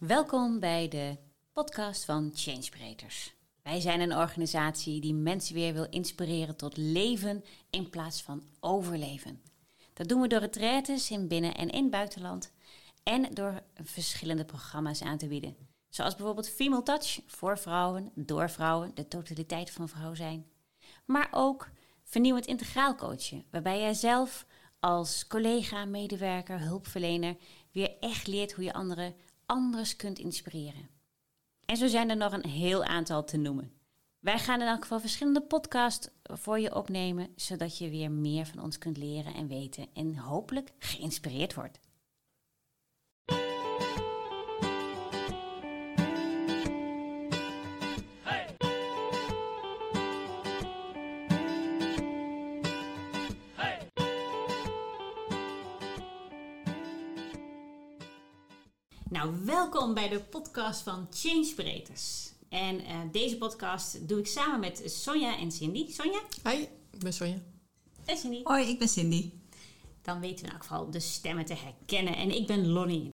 Welkom bij de podcast van Changebreeders. Wij zijn een organisatie die mensen weer wil inspireren tot leven in plaats van overleven. Dat doen we door retraites in binnen- en in buitenland en door verschillende programma's aan te bieden. Zoals bijvoorbeeld Female Touch voor vrouwen, door vrouwen, de totaliteit van vrouw zijn. Maar ook vernieuwend integraal coachen, waarbij jij zelf als collega, medewerker, hulpverlener weer echt leert hoe je anderen anders kunt inspireren. En zo zijn er nog een heel aantal te noemen. Wij gaan in elk geval verschillende podcasts voor je opnemen, zodat je weer meer van ons kunt leren en weten en hopelijk geïnspireerd wordt. Nou, welkom bij de podcast van Changebreeders. En uh, deze podcast doe ik samen met Sonja en Cindy. Sonja? Hi, ik ben Sonja. En Cindy? Hoi, ik ben Cindy. Dan weten we in elk geval de stemmen te herkennen. En ik ben Lonnie.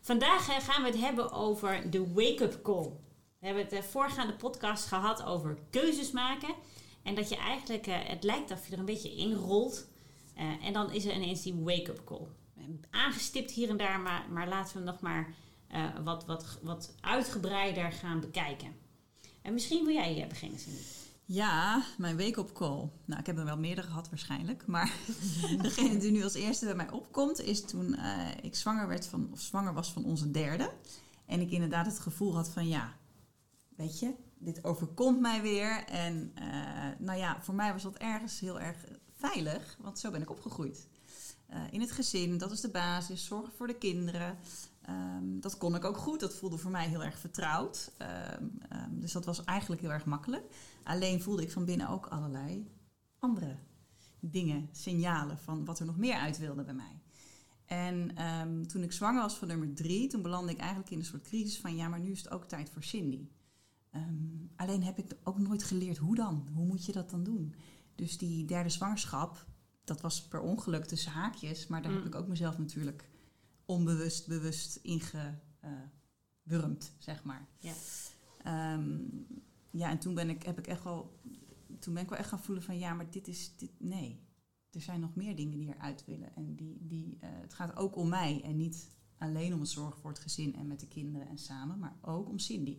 Vandaag uh, gaan we het hebben over de wake-up call. We hebben het de uh, voorgaande podcast gehad over keuzes maken. En dat je eigenlijk, uh, het lijkt of je er een beetje in rolt. en dan is er ineens die wake-up call. Aangestipt hier en daar, maar, maar laten we nog maar uh, wat, wat, wat uitgebreider gaan bekijken. En misschien wil jij beginnen, Cindy. Ja, mijn wake-up call. Nou, ik heb er wel meerdere gehad waarschijnlijk. Maar degene die nu als eerste bij mij opkomt... is toen uh, ik zwanger, werd van, of zwanger was van onze derde. En ik inderdaad het gevoel had van... ja, weet je, dit overkomt mij weer. En nou ja, voor mij was dat ergens heel erg veilig. Want zo ben ik opgegroeid. in het gezin, dat is de basis. Zorgen voor de kinderen. Um, dat kon ik ook goed. Dat voelde voor mij heel erg vertrouwd. Um, um, dus dat was eigenlijk heel erg makkelijk. Alleen voelde ik van binnen ook allerlei andere dingen, signalen van wat er nog meer uit wilde bij mij. En toen ik zwanger was van nummer drie, toen belandde ik eigenlijk in een soort crisis van ja, maar nu is het ook tijd voor Cindy. alleen heb ik ook nooit geleerd hoe dan? Hoe moet je dat dan doen? Dus die derde zwangerschap, dat was per ongeluk tussen haakjes, maar daar mm. heb ik ook mezelf natuurlijk onbewust, bewust ingewurmd, zeg maar. Ja. Um, ja, en toen ben ik, heb ik echt wel, toen ben ik wel echt gaan voelen van ja, maar dit is, dit, nee. Er zijn nog meer dingen die eruit willen. En die, die, uh, het gaat ook om mij en niet alleen om het zorgen voor het gezin en met de kinderen en samen, maar ook om Cindy.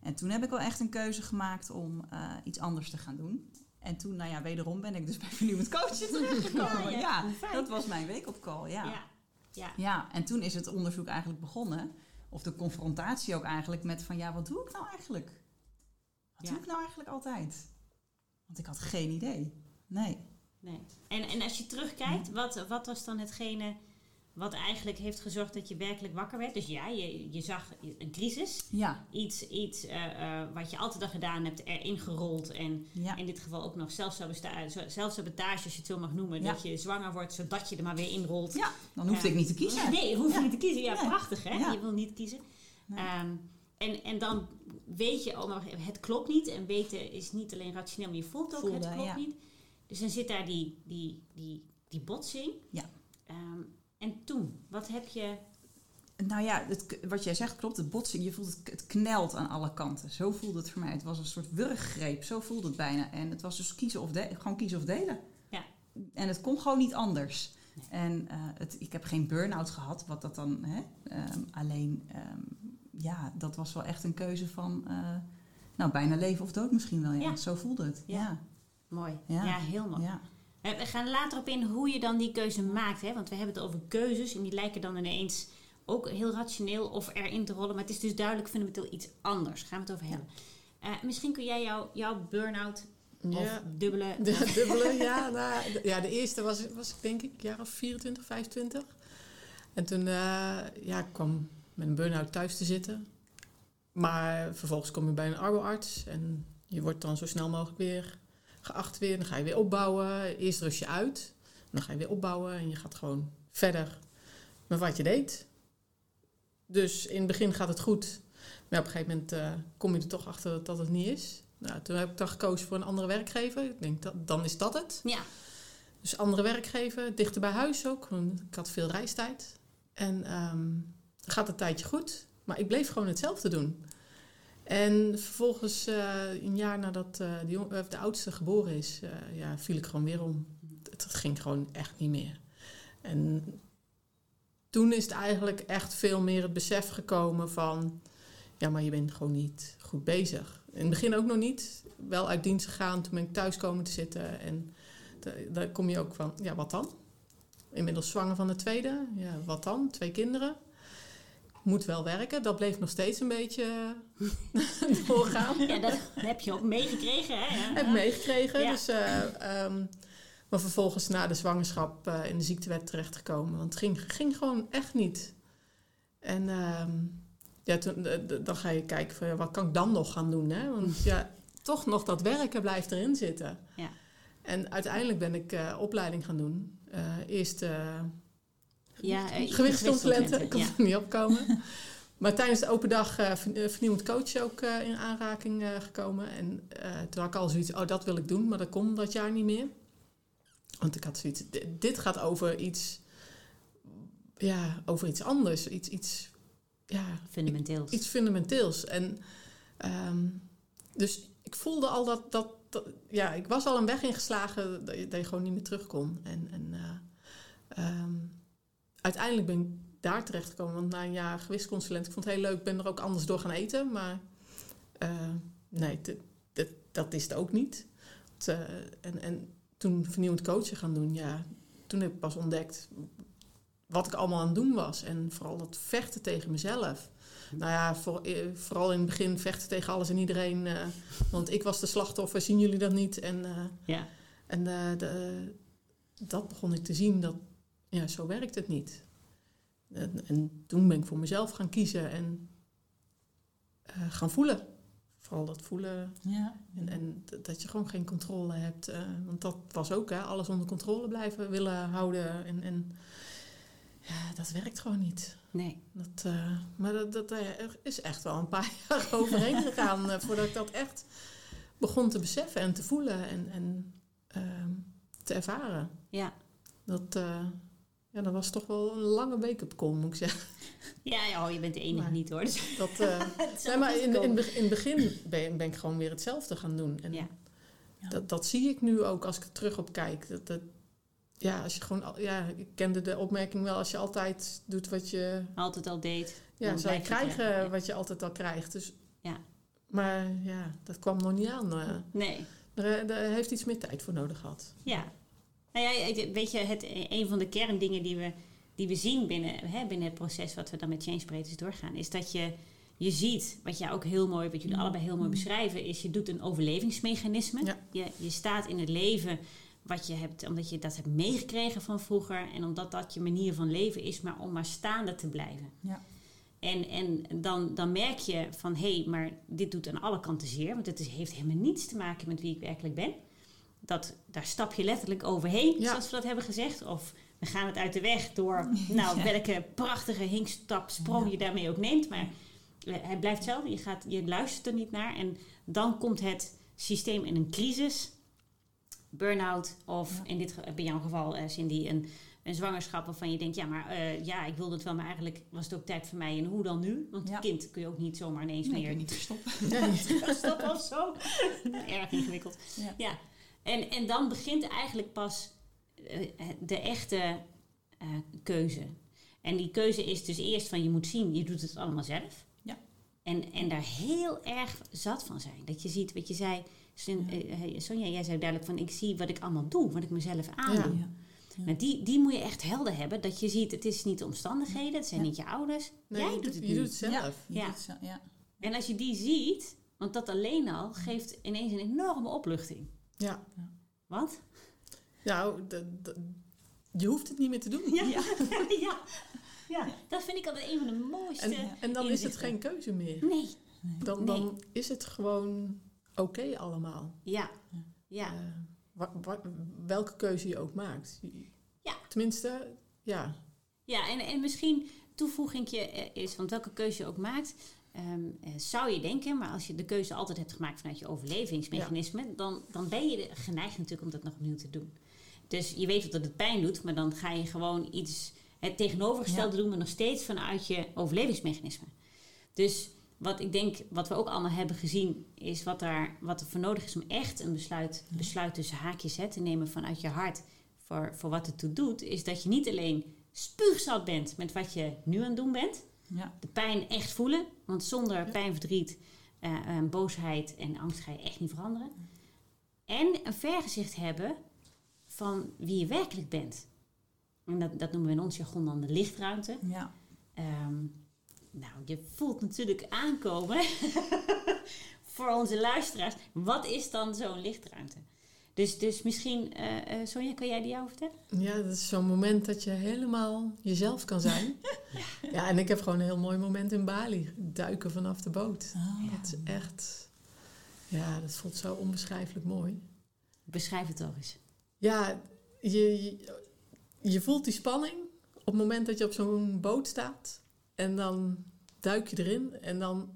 En toen heb ik wel echt een keuze gemaakt om uh, iets anders te gaan doen. En toen, nou ja, wederom ben ik dus bij vernieuwend coachen terechtgekomen. ja, ja, ja dat was mijn week op call, ja. ja. Ja. ja, en toen is het onderzoek eigenlijk begonnen. Of de confrontatie ook eigenlijk met van ja, wat doe ik nou eigenlijk? Wat ja. doe ik nou eigenlijk altijd? Want ik had geen idee. Nee. nee. En, en als je terugkijkt, wat, wat was dan hetgene wat eigenlijk heeft gezorgd dat je werkelijk wakker werd? Dus ja, je, je zag een crisis. Ja. Iets, iets uh, uh, wat je altijd al gedaan hebt, erin gerold. En ja. in dit geval ook nog zelfsabotage, als je het zo mag noemen. Ja. Dat je zwanger wordt, zodat je er maar weer inrolt. Ja, dan hoefde uh, ik niet te kiezen. Nee, hoef je niet te kiezen. Ja, prachtig hè? Je wil niet kiezen. Nee. Um, en, en dan weet je, oh, maar het klopt niet. En weten is niet alleen rationeel, maar je voelt ook, Voelde, het klopt niet. Dus dan zit daar die, die, die, die botsing. Ja. Um, en toen, wat heb je. Nou ja, het, wat jij zegt klopt, het botsing, je voelt het, het knelt aan alle kanten. Zo voelde het voor mij. Het was een soort wurggreep, zo voelde het bijna. En het was dus kiezen of de, gewoon kiezen of delen. Ja. En het kon gewoon niet anders. Nee. En uh, het, ik heb geen burn-out gehad, wat dat dan. Hè? Um, alleen, um, ja, dat was wel echt een keuze van. Uh, nou, bijna leven of dood misschien wel. Ja. ja. Zo voelde het. Ja. ja. Mooi. Ja. ja, heel mooi. We gaan later op in hoe je dan die keuze maakt. Hè? Want we hebben het over keuzes en die lijken dan ineens ook heel rationeel of erin te rollen. Maar het is dus duidelijk fundamenteel iets anders. Daar gaan we het over hebben. Uh, misschien kun jij jou, jouw burn-out ja. of dubbele... De, dubbele, ja. Nou, de, ja, de eerste was, was ik denk ik jaar of 24, 25. En toen uh, ja, kwam met een burn-out thuis te zitten. Maar vervolgens kom je bij een arboarts en je wordt dan zo snel mogelijk weer geacht weer. Dan ga je weer opbouwen. Eerst rust je uit. Dan ga je weer opbouwen en je gaat gewoon verder met wat je deed. Dus in het begin gaat het goed. Maar op een gegeven moment uh, kom je er toch achter dat het niet is. Nou, toen heb ik dan gekozen voor een andere werkgever. Ik denk, dat, dan is dat het. Ja. Dus andere werkgever, dichter bij huis ook. Want ik had veel reistijd. En um, gaat het tijdje goed. Maar ik bleef gewoon hetzelfde doen. En vervolgens, eh, een jaar nadat uh, de, oudste geboren is, uh, ja, viel ik gewoon weer om. Het, het, ging gewoon echt niet meer. En toen is het eigenlijk echt veel meer het besef gekomen van... ja, maar je bent gewoon niet goed bezig. In het begin ook nog niet. Wel uit dienst gegaan, toen ben ik thuis komen te zitten. En daar kom je ook van, ja, wat dan? Inmiddels zwanger van de tweede. Ja, wat dan? Twee kinderen. Moet wel werken. Dat bleef nog steeds een beetje doorgaan. Ja, dat heb je ook meegekregen, hè? Ja. Heb meegekregen. Ja. Dus, uh, um, maar vervolgens na de zwangerschap uh, in de ziektewet terechtgekomen. Want het ging, ging gewoon echt niet. En um, ja, toen, dan ga je kijken van, wat kan ik dan nog gaan doen? Hè? Want ja, toch nog dat werken blijft erin zitten. Ja. En uiteindelijk ben ik uh, opleiding gaan doen. Eerst ja, gewichtsconsulenten, ik kon er niet opkomen. maar tijdens de open dag vernieuwend coach ook in aanraking gekomen. En toen had ik al zoiets, oh dat wil ik doen, maar dat kon dat jaar niet meer. Want ik had zoiets, dit gaat over iets, ja, over iets anders. Iets, iets ja, fundamenteels. Iets fundamenteels. En um, dus ik voelde al dat, dat, dat, ja, ik was al een weg ingeslagen dat je, dat je gewoon niet meer terug kon. En, en uh, um, uiteindelijk ben ik daar terecht gekomen. Want na een jaar gewichtsconsulent, ik vond het heel leuk, ben er ook anders door gaan eten. Maar uh, nee, dat is het ook niet. Uh, en, en toen vernieuwend coachen gaan doen, ja, toen heb ik pas ontdekt wat ik allemaal aan het doen was. En vooral dat vechten tegen mezelf. Nou ja, voor, vooral in het begin vechten tegen alles en iedereen. Uh, want ik was de slachtoffer, zien jullie dat niet? En, uh, ja. en uh, de, dat begon ik te zien, dat ja, zo werkt het niet. En, en toen ben ik voor mezelf gaan kiezen en gaan voelen. Vooral dat voelen. Ja. En, en dat je gewoon geen controle hebt. want dat was ook, hè, alles onder controle blijven willen houden. En, en ja, dat werkt gewoon niet. Nee. Dat, uh, maar dat, dat uh, is echt wel een paar jaar overheen gegaan voordat ik dat echt begon te beseffen en te voelen en, en ehm, te ervaren. Ja. Dat, ja, dat was toch wel een lange wake-up call, moet ik zeggen. Ja, ja oh, je bent de enige maar, niet hoor. Dus dat, nee, maar in, in, in het begin ben, ben, ik gewoon weer hetzelfde gaan doen. En ja. dat, dat zie ik nu ook als ik er terug op kijk. Dat, dat, ja, als je gewoon, ja, ik kende de opmerking wel, als je altijd doet wat je altijd al deed, ja, zou je krijgen ja. wat je altijd al krijgt. Dus, ja. Maar ja, dat kwam nog niet aan. Uh, nee. Daar, daar, heeft iets meer tijd voor nodig gehad. Ja. Nou ja, weet je, het, een van de kerndingen die we, die we zien binnen, hè, binnen het proces wat we dan met Change Breeders doorgaan, is dat je, je ziet, wat jij ook heel mooi, wat jullie allebei heel mooi beschrijven, is je doet een overlevingsmechanisme. Ja. Je, je staat in het leven wat je hebt, omdat je dat hebt meegekregen van vroeger en omdat dat je manier van leven is, maar om maar staande te blijven. Ja. En, en dan, dan merk je van hé, hey, maar dit doet aan alle kanten zeer, want het is, heeft helemaal niets te maken met wie ik werkelijk ben. Dat, daar stap je letterlijk overheen, Ja. zoals we dat hebben gezegd. Of we gaan het uit de weg door nou, Ja. welke prachtige hinkstap, sprong je daarmee ook neemt. Maar eh, hij blijft hetzelfde, je, gaat, je luistert er niet naar. En dan komt het systeem in een crisis burn-out of in dit bij jouw geval, eh, Cindy, een, een zwangerschap waarvan je denkt, ja, maar eh, ja, ik wilde het wel, maar eigenlijk was het ook tijd voor mij. En hoe dan nu? Want Ja. een kind kun je ook niet zomaar ineens Nee, meer niet verstoppen. stoppen of zo. Erg ingewikkeld. Ja. Ja, en, en dan begint eigenlijk pas eh, de echte eh, keuze. En die keuze is dus eerst van je moet zien, je doet het allemaal zelf. Ja. En, en daar heel erg zat van zijn. Dat je ziet wat je zei, Sin- Ja. eh, eh, Sonja, jij zei duidelijk van ik zie wat ik allemaal doe, wat ik mezelf aandoe. Ja. Die, die moet je echt helder hebben. Dat je ziet, het is niet de omstandigheden, het zijn Ja. niet je ouders. Nee, jij je doet het je doet het zelf. Ja, ja. En als je die ziet, want dat alleen al geeft ineens een enorme opluchting. Ja. Wat? Nou, je hoeft het niet meer te doen. Ja. ja. ja. dat vind ik altijd een van de mooiste. En, en dan is het geen keuze meer. Nee. Dan, Nee. dan is het gewoon oké allemaal. Ja. Ja. Eh, wa- wa- welke keuze je ook maakt. Ja. Tenminste, ja. Ja, en, en misschien toevoegingje eh, is, want welke keuze je ook maakt, ehm, eh, zou je denken, maar als je de keuze altijd hebt gemaakt vanuit je overlevingsmechanisme, dan, dan ben je geneigd natuurlijk om dat nog opnieuw te doen. Dus je weet dat het pijn doet, maar dan ga je gewoon iets het tegenovergestelde doen, maar nog steeds vanuit je overlevingsmechanisme. Dus wat ik denk, wat we ook allemaal hebben gezien, is wat, daar, wat er voor nodig is om echt een besluit, besluit tussen haakjes hè, te nemen vanuit je hart voor, voor wat het toe doet, is dat je niet alleen spuugzat bent met wat je nu aan het doen bent, Ja. de pijn echt voelen, want zonder pijn, verdriet, eh, eh, boosheid en angst ga je echt niet veranderen. En een vergezicht hebben van wie je werkelijk bent. En dat, dat noemen we in ons jargon dan de lichtruimte. Ja. Ehm, nou, je voelt natuurlijk aankomen voor onze luisteraars. Wat is dan zo'n lichtruimte? Dus, dus misschien, eh eh, Sonja, kan jij die jou vertellen? Ja, dat is zo'n moment dat je helemaal jezelf kan zijn. ja. en ik heb gewoon een heel mooi moment in Bali. Duiken vanaf de boot. Oh, Dat is echt... Ja, dat voelt zo onbeschrijfelijk mooi. Beschrijf het toch eens. Ja, je, je, je voelt die spanning op het moment dat je op zo'n boot staat. En dan duik je erin en dan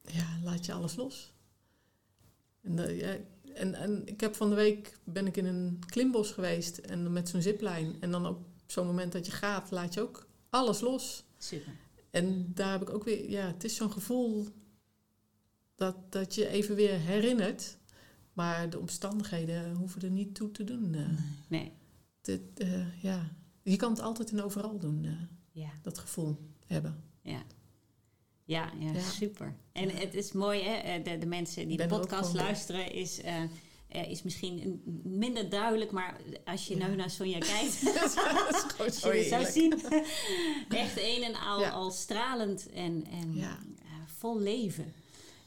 ja, laat je alles los. En, eh, ja, en, en ik heb van de week ben ik in een klimbos geweest en met zo'n ziplijn. En dan op zo'n moment dat je gaat, laat je ook alles los. Super. En daar heb ik ook weer, ja, het is zo'n gevoel dat, dat je even weer herinnert. Maar de omstandigheden hoeven er niet toe te doen. eh. Nee, Dit, eh, ja. Je kan het altijd en overal doen, eh, ja. dat gevoel hebben. Ja. Ja, ja, Ja. super. En het is mooi, hè? De, de mensen die Ben de podcast luisteren, is, eh, is misschien minder duidelijk, maar als je Ja. nu naar Sonja kijkt, dat is als zo je zou zien, echt een en al, Ja. al stralend en, en Ja. eh, vol leven.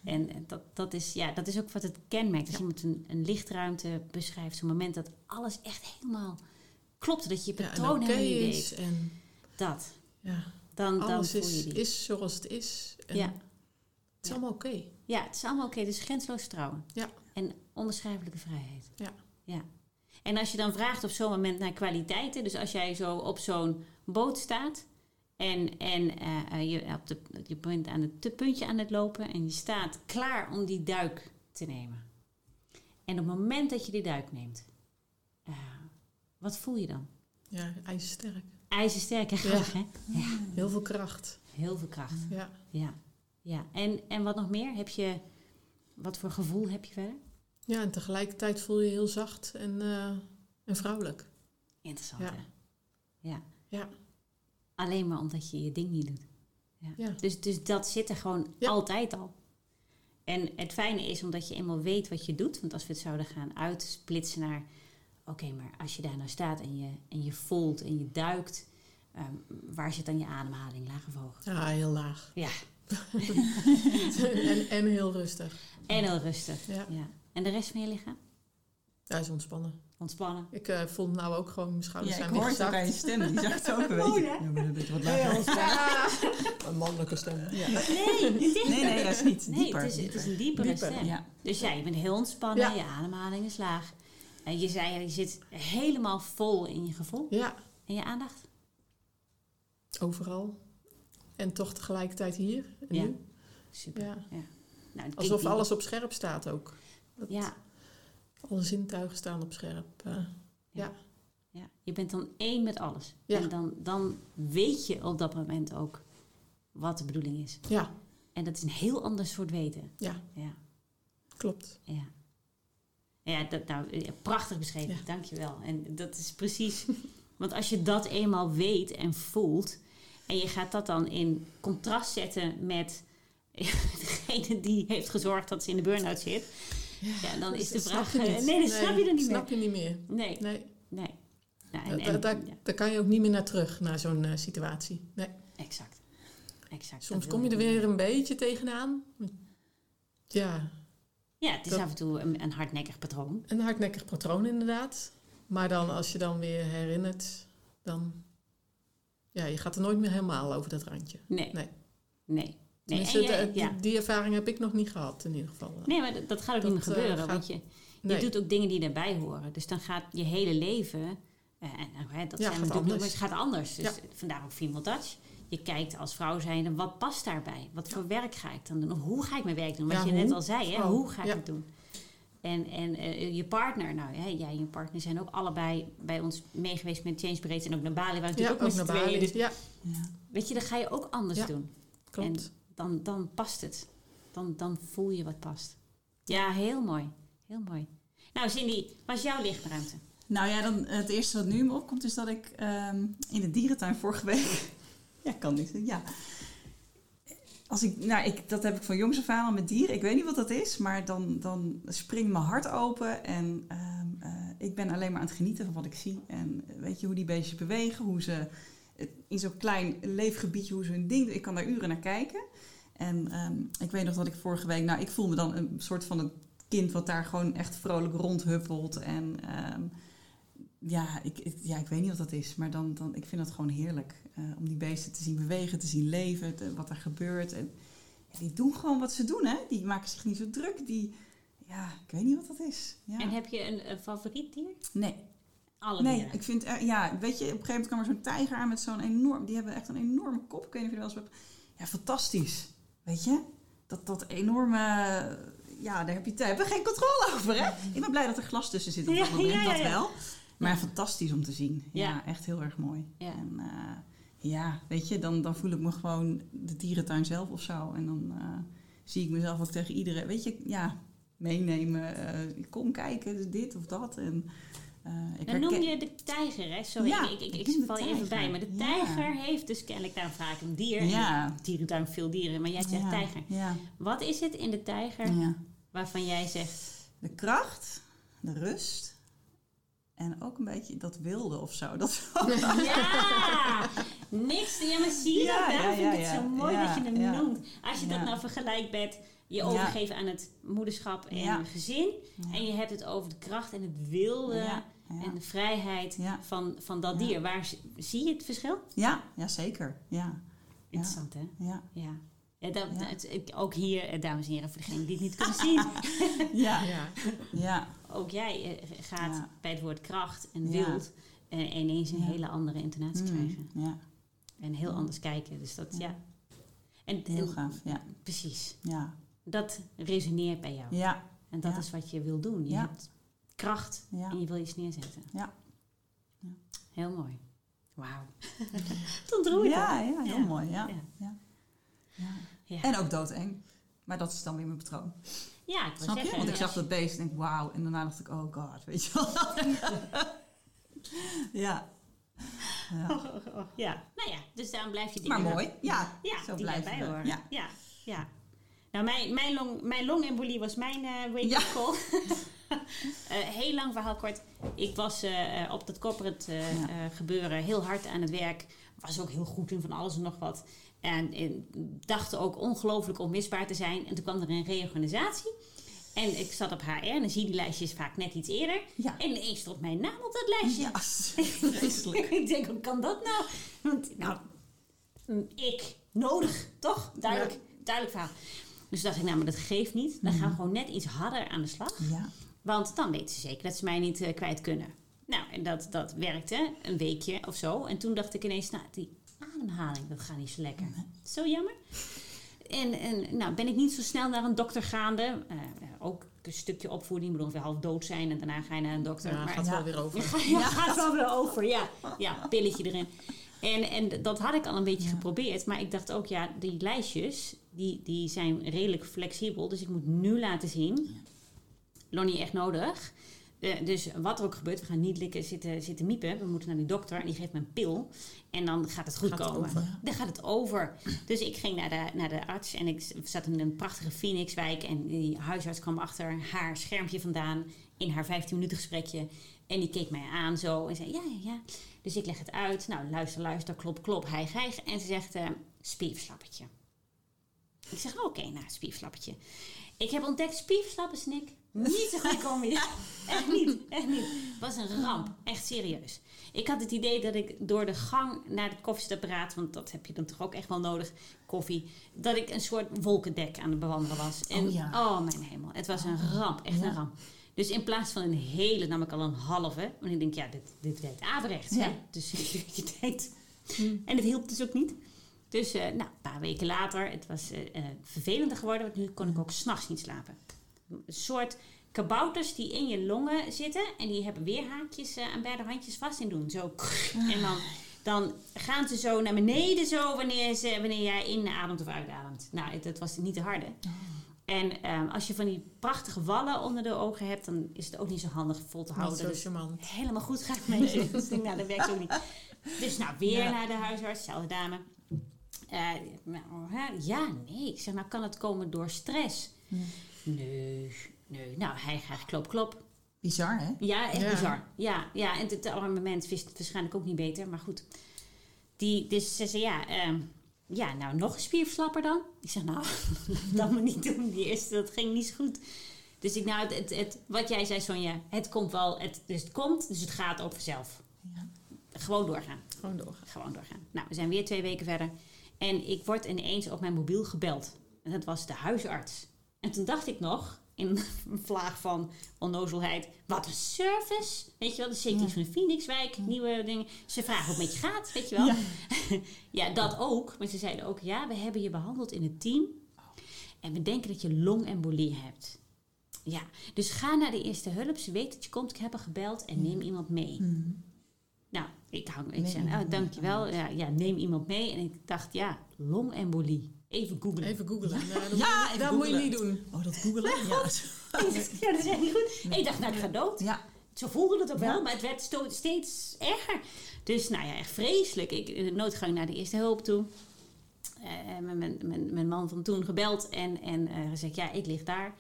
En dat, dat, is, ja, dat is ook wat het kenmerkt. Als iemand een, een lichtruimte beschrijft, zo'n moment dat alles echt helemaal klopt, dat je je patroon helemaal niet is. weet. En Dat, ja, dan, dan alles voel je is, die. is zoals het is. En Ja. Het is allemaal oké. Ja, het is allemaal oké. Dus grensloos vertrouwen. Ja. En onbeschrijfelijke vrijheid. Ja. ja. En als je dan vraagt op zo'n moment naar kwaliteiten. Dus als jij zo op zo'n boot staat. En, en eh, eh, je, op de, je bent aan het te puntje aan het lopen. En je staat klaar om die duik te nemen. En op het moment dat je die duik neemt. eh, wat voel je dan? Ja, ijzersterk. IJzersterk en Ja. graag, hè? Heel veel kracht. Heel veel kracht. Ja. Ja. ja. En, en wat nog meer? Heb je, wat voor gevoel heb je verder? Ja, en tegelijkertijd voel je je heel zacht en, eh, en vrouwelijk. Interessant, Ja. hè? Ja. Ja. Alleen maar omdat je je ding niet doet. Ja. Ja. Dus, dus dat zit er gewoon Ja. altijd al. En het fijne is omdat je eenmaal weet wat je doet. Want als we het zouden gaan uitsplitsen naar... Oké, maar als je daar nou staat en je, en je voelt en je duikt... ehm, waar zit dan je ademhaling, laag of hoog? Ja, heel laag. Ja, en, en heel rustig. en heel rustig. Ja, Ja. En de rest van je lichaam? ja is ontspannen. Ontspannen. Ik eh voel nou ook gewoon mijn schouders Ja, ik zijn hoor het gezakt. aan je stem. Die zegt het ook een beetje. hè? Ja, maar een beetje wat lager. Ja. Een mannelijke stem. Ja. Nee, dit is Nee, nee, juist niet. Nee, Dieper. het is, het is een diepere Dieper. stem. Ja. Dus ja, je bent heel ontspannen, Ja. je ademhaling is laag. En je zei, je zit helemaal vol in je gevoel ja, en je aandacht. overal. En toch tegelijkertijd hier en Ja. nu. Super. Ja. Nou, Alsof alles op scherp staat ook. Dat Ja, Alle zintuigen staan op scherp. eh. ja. ja, je bent dan één met alles. Ja. En dan, dan weet je op dat moment ook wat de bedoeling is. ja, En dat is een heel ander soort weten. ja, Ja, klopt. ja. Ja, dat, nou, eh, prachtig beschreven. Ja. Dankjewel. En dat is precies... Want als je dat eenmaal weet en voelt... en je gaat dat dan in contrast zetten met... degene die heeft gezorgd dat ze in de burn-out zit... Ja, dan is de vraag... snap je niet. Nee, dat snap je er niet meer. snap je niet meer. Nee, Nee, nee. Nou, en, en- daar, daar kan je ook niet meer naar terug, naar zo'n eh, situatie. Nee. exact. exact. Soms kom je er weer een beetje tegenaan. Ja, Ja, het is dat- af en toe een, een hardnekkig patroon. een hardnekkig patroon inderdaad. Maar dan als je dan weer herinnert, dan... Ja, je gaat er nooit meer helemaal over dat randje. Nee. Nee. Nee. Nee, de- ja. die ervaring heb ik nog niet gehad in ieder geval. nee maar dat, dat gaat ook Dat, niet meer eh, gebeuren. gaat- want je, je Nee. doet ook dingen die daarbij horen. Dus dan gaat je hele leven... eh, en, nou, hè, dat Ja, zijn natuurlijk het gaat anders. Dus Ja. vandaar ook female touch. Je kijkt als vrouw zijnde, wat past daarbij? Wat voor werk ga ik dan doen? Of hoe ga ik mijn werk doen? Wat Ja, je net al zei, hè? Hoe ga ik ja. het doen? En, en eh, je partner, nou hè, jij en je partner zijn ook allebei bij ons meegeweest met Change Breed en ook naar Bali, waar natuurlijk ook ook met naar z'n tweeën. Bali. Dus Ja, Ja. weet je, dan ga je ook anders Ja. doen. klopt. Dan, dan past het. Dan, dan voel je wat past. Ja, heel mooi. Heel mooi. Nou, Cindy, wat is jouw lichtruimte? Nou ja, dan het eerste wat nu me opkomt is dat ik ehm, in de dierentuin vorige week... ja, kan niet. Ja. Als ik, nou, ik, dat heb ik van jongs af aan met dieren. Ik weet niet wat dat is, maar dan, dan springt mijn hart open. En ehm, eh, ik ben alleen maar aan het genieten van wat ik zie. En weet je hoe die beestjes bewegen, hoe ze in zo'n klein leefgebiedje, hoe ze hun ding doen. Ik kan daar uren naar kijken. En ehm, ik weet nog dat ik vorige week, nou, ik voel me dan een soort van een kind wat daar gewoon echt vrolijk rondhuppelt. En ehm, ja, ik, ja, ik weet niet wat dat is, maar dan, dan, ik vind het gewoon heerlijk. Uh, om die beesten te zien bewegen, te zien leven, wat er gebeurt. En ja, die doen gewoon wat ze doen, hè. Die maken zich niet zo druk. Die, ja, ik weet niet wat dat is. Ja. En heb je een, een favoriet dier? Nee. Alle nee, dieren? ik vind, er- ja, weet je, op een gegeven moment kwam er zo'n tijger aan met zo'n enorm, die hebben echt een enorme kop. Ik weet niet of je er wel eens hebt. Ja, fantastisch. Weet je? Dat, dat enorme, ja, daar heb je, daar hebben we geen controle over, hè? Ik ben blij dat er glas tussen zit op dat moment, ja, ja, dat wel. Maar fantastisch om te zien. Ja, echt heel erg mooi. Ja. En eh, ja, weet je, dan, dan voel ik me gewoon de dierentuin zelf of zo. En dan eh, zie ik mezelf ook tegen iedereen, weet je, ja, meenemen. eh, kom kijken, dit of dat. En, eh, ik Dan noem je de tijger, hè? Sorry, Ja, ik, ik, ik, ik val je even bij. Maar de Ja. tijger heeft dus kennelijk daar vaak een dier. Ja. En dierentuin veel dieren, maar jij zegt ja, tijger. Ja, Wat is het in de tijger waarvan jij zegt... De kracht, de rust en ook een beetje dat wilde of zo. Dat, Ja! Niks, ja, maar zie je Ja, dat? Vind ik het zo mooi dat je hem noemt. Als je dat nou vergelijkt met je overgeven aan het moederschap en gezin. En je hebt het over de kracht en het wilde. En de vrijheid Ja. van, van dat Ja. dier. Waar zie je het verschil? ja, ja, zeker. Ja, Interessant, hè? ja, Ja. Ja, dat, Ja. het- ik- ook hier, eh, dames en heren, voor degenen die het niet kunnen zien. ja, Ja. ja, ook jij eh, gaat Ja. bij het woord kracht en wild eh, ineens een Ja. hele andere intonatie Mm, krijgen. ja. En heel Ja. anders kijken. Dus dat, ja. Ja. En, Heel en- gaaf, ja. Precies. Ja, Dat resoneert bij jou. ja, En dat Ja. is wat je wil doen. Je Ja. hebt kracht ja. en je wil iets neerzetten. Ja. Ja. Heel mooi. Wauw. Het ontroert Ja, ja, heel Ja. mooi. Ja. Ja. Ja. Ja. Ja. En ook doodeng. Maar dat is dan weer mijn patroon. Ja, ik wil Snap je? zeggen. Want ik zag dat beest en denk wauw. En daarna dacht ik, oh god, weet je wel. ja. ja. Oh, oh, oh. Ja, nou ja, dus daarom blijf je Maar dingen mooi. Ja, Ja, zo die blijven daarbij we. horen. Ja. ja. ja. Nou, mijn, mijn, long, mijn longembolie was mijn eh wake-up Ja. call. Eh, heel lang verhaal kort. Ik was eh, eh, op dat corporate Ja. gebeuren heel hard aan het werk. Was ook heel goed in van alles en nog wat. En, en dacht ook ongelooflijk onmisbaar te zijn. En toen kwam er een reorganisatie. En ik zat op HR en dan zie je die lijstjes vaak net iets eerder. Ja. En ineens stond mijn naam op dat lijstje. Ja, vreselijk. ik denk, hoe kan dat nou? Want, nou, ik, nodig, toch? Duidelijk, duidelijk verhaal. Dus dacht ik, nou, maar dat geeft niet. Dan gaan we gewoon net iets harder aan de slag. Ja. Want dan weten ze zeker dat ze mij niet eh, kwijt kunnen. Nou, en dat, dat werkte een weekje of zo. En toen dacht ik ineens, nou, die ademhaling, dat gaat niet zo lekker. Zo jammer. En, en nou, ben ik niet zo snel naar een dokter gaande. Eh, ook een stukje opvoeding. Ik bedoel, ongeveer half dood zijn en daarna ga je naar een dokter. Ja, Maar- gaat Ja. wel weer over. ja, gaat wel weer over, ja. Ja, pilletje erin. En, en dat had ik al een beetje Ja. geprobeerd. Maar ik dacht ook, ja, die lijstjes, die, die zijn redelijk flexibel. Dus ik moet nu laten zien, Lonnie echt nodig. Dus wat er ook gebeurt, we gaan niet likken zitten, zitten miepen. We moeten naar die dokter en die geeft me een pil. En dan gaat het goed Gaat komen. over. Dan gaat het over. Dus ik ging naar de, naar de arts en ik zat in een prachtige Phoenixwijk. En die huisarts kwam achter haar schermpje vandaan in haar 15 minuten gesprekje. En die keek mij aan zo en zei ja, ja, ja. Dus ik leg het uit. Nou, luister, luister, klop, klop, hijg, hijg. En ze zegt spierverslappertje. Ik zeg, oké, nou, spierverslappertje. Ik heb ontdekt, spierverslappen, Snik, niet zo goed komen. Ja, echt niet, echt niet. Het was een ramp, echt serieus. Ik had het idee dat ik door de gang naar het koffiezetapparaat, want dat heb je dan toch ook echt wel nodig, koffie, dat ik een soort wolkendek aan het bewandelen was. En Oh ja. oh mijn hemel, het was een ramp, echt Ja. een ramp. Dus in plaats van een hele nam ik al een halve. Want ik denk, ja, dit, dit werkt averechts. Ja. Dus je denkt. En het hielp dus ook niet. Dus eh, nou, een paar weken later, het was eh, eh, vervelender geworden. Want nu kon ik ook s'nachts niet slapen. Een soort kabouters die in je longen zitten. En die hebben weerhaakjes eh, aan beide handjes vast en doen. Zo. En dan dan gaan ze zo naar beneden zo wanneer, ze, wanneer jij inademt of uitademt. Nou, dat was niet te harde. En ehm, als je van die prachtige wallen onder de ogen hebt, dan is het ook niet zo handig vol te Niet houden. zo Dat het charmant. helemaal goed gaat met. Dus nou, dat werkt ook niet. Dus nou, weer Ja. naar de huisarts, dezelfde dame. Eh, nou, ja, nee. Ik zeg, nou, kan het komen door stress? Nee, nee. Nou, hij gaat klop, klop. Bizar, hè? Ja, echt Ja. bizar. Ja, ja, en het armament wist het waarschijnlijk ook niet beter, maar goed. Die, dus ze zei, ja, ehm, ja, nou nog een spierverslapper dan? Ik zeg, nou, dat maar niet doen. Die eerste, dat ging niet zo goed. Dus ik, nou, het, het, het- wat jij zei, Sonja, het komt wel, het, dus het komt, dus het gaat ook vanzelf. Ja. Gewoon doorgaan. Gewoon doorgaan. Gewoon doorgaan. Nou, we zijn weer twee weken verder. En ik word ineens op mijn mobiel gebeld. En dat was de huisarts. En toen dacht ik nog, in een vlaag van onnozelheid, wat een service. Weet je wel, de CT's van de Phoenixwijk, nieuwe dingen. Ze vragen hoe het met je gaat, weet je wel. Ja. Ja. dat ook. Maar ze zeiden ook, ja, we hebben je behandeld in het team. En we denken dat je longembolie hebt. Ja, dus ga naar de eerste hulp. Ze weet dat je komt. Ik heb haar gebeld en neem iemand mee. Nou, ik, hang, ik zei, iemand oh, dankjewel. Ja, ja, neem iemand mee. En ik dacht, ja, longembolie. Even googlen. Even googlen. Nee, dat, Ja, moet, even dat moet je niet doen. Oh, dat googelen? Ja. ja, dat is echt niet goed. Ik dacht, nou, ik ga dood. ja. Zo voelde het ook wel, Ja. maar het werd steeds erger. Dus nou ja, echt vreselijk. Ik in de noodgang naar de eerste hulp toe. Eh, mijn, mijn, mijn, man van toen gebeld en, en eh, gezegd, ja, ik lig daar.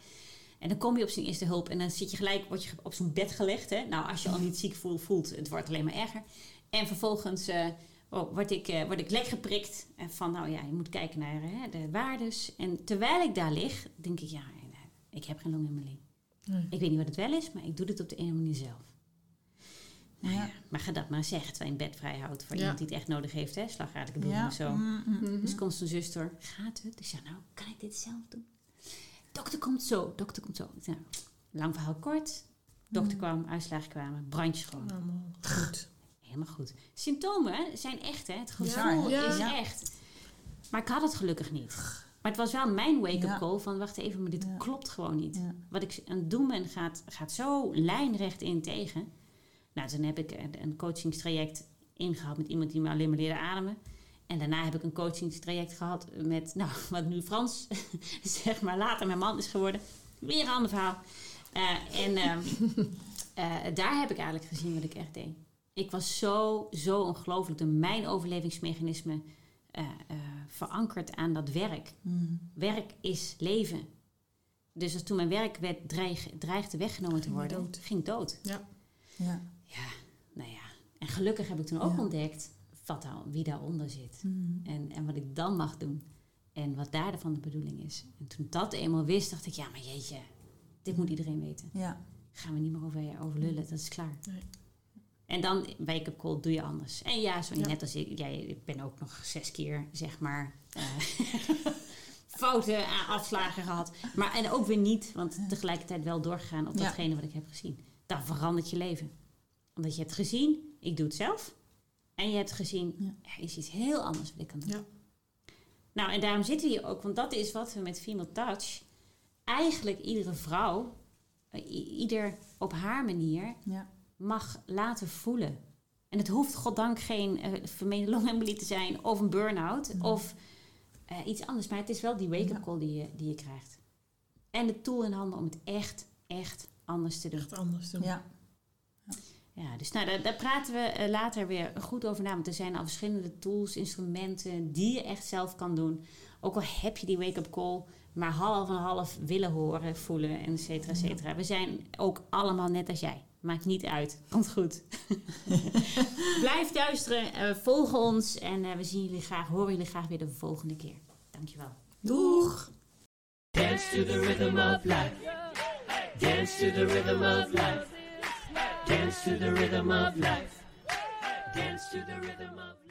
En dan kom je op zijn eerste hulp en dan zit je gelijk, word je op zo'n bed gelegd. Hè? Nou, als je al niet ziek voelt, voelt, het wordt alleen maar erger. En vervolgens eh, oh, word, ik, eh, word ik lek geprikt. En van, nou ja, je moet kijken naar eh, de waardes. En terwijl ik daar lig, denk ik, ja, eh, ik heb geen longembolie. Nee. Ik weet niet wat het wel is, maar ik doe het op de ene manier zelf. Nou ja, Ja. maar ga dat maar zeggen, terwijl je een bed vrij houdt voor Ja. iemand die het echt nodig heeft, hè? Slagadelijke bloeding Ja. of zo. Mm, mm. Dus komt zijn zuster, gaat het? Ik zeg, nou, kan ik dit zelf doen? Dokter komt zo, dokter komt zo. Nou, lang verhaal kort. Dokter kwam, uitslagen kwamen, brandjes gewoon. Allemaal goed. Helemaal goed. Symptomen zijn echt, hè? Het gevoel hè? is Ja. echt. Maar ik had het gelukkig niet. Maar het was wel mijn wake-up Ja. call van, wacht even, maar dit Ja. klopt gewoon niet. Ja. Wat ik aan het doen ben, gaat, gaat zo lijnrecht in tegen. Nou, toen heb ik een, een coachingstraject ingehaald met iemand die me alleen maar leerde ademen. En daarna heb ik een coachingstraject gehad met, nou, wat nu Frans, zeg maar, later mijn man is geworden. Weer een ander verhaal. Eh, en ehm, eh, daar heb ik eigenlijk gezien wat ik echt deed. Ik was zo, zo ongelooflijk door mijn overlevingsmechanisme eh, eh, verankerd aan dat werk. Mm. Werk is leven. Dus als toen mijn werk werd dreig, dreigde weggenomen te Ging worden, dood. ging ik dood. Ja. Ja. Ja, nou ja. En gelukkig heb ik toen ook Ja. ontdekt wat daar, wie daaronder zit. Mm. En, en wat ik dan mag doen. En wat daar van de bedoeling is. En toen dat eenmaal wist, dacht ik, ja, maar jeetje, dit moet iedereen weten. Ja. Gaan we niet meer over, over lullen, dat is klaar. Nee. En dan, wake-up call, doe je anders. En ja, zo Ja. net als ik, jij, ik ben ook nog zes keer, zeg maar, eh, fouten aan afslagen gehad. Maar en ook weer niet, want tegelijkertijd wel doorgegaan op datgene wat ik heb gezien. Dan verandert je leven. Omdat je hebt gezien, ik doe het zelf. En je hebt gezien, er is iets heel anders wat ik kan doen. Ja. Nou, en daarom zitten we hier ook, want dat is wat we met Female Touch... eigenlijk iedere vrouw, eh, ieder op haar manier Ja. Mag laten voelen. En het hoeft goddank geen uh, vermeende longembolie te zijn of een burn-out of eh, iets anders. Maar het is wel die wake-up call die je, die je krijgt. En de tool in handen om het echt, echt anders te doen. Echt anders doen. Ja. Ja, dus nou, daar, daar praten we eh, later weer goed over na. Want er zijn al verschillende tools, instrumenten die je echt zelf kan doen. Ook al heb je die wake-up call maar half en half willen horen, voelen, en et cetera, et cetera. We zijn ook allemaal net als jij. Maakt niet uit. Komt goed. Blijf luisteren, eh, volg ons en eh, we zien jullie graag, horen jullie graag weer de volgende keer. Dankjewel. Doeg! Dance to the rhythm of life. Dance to the rhythm of life. Dance to the rhythm of life. Dance to the rhythm of life.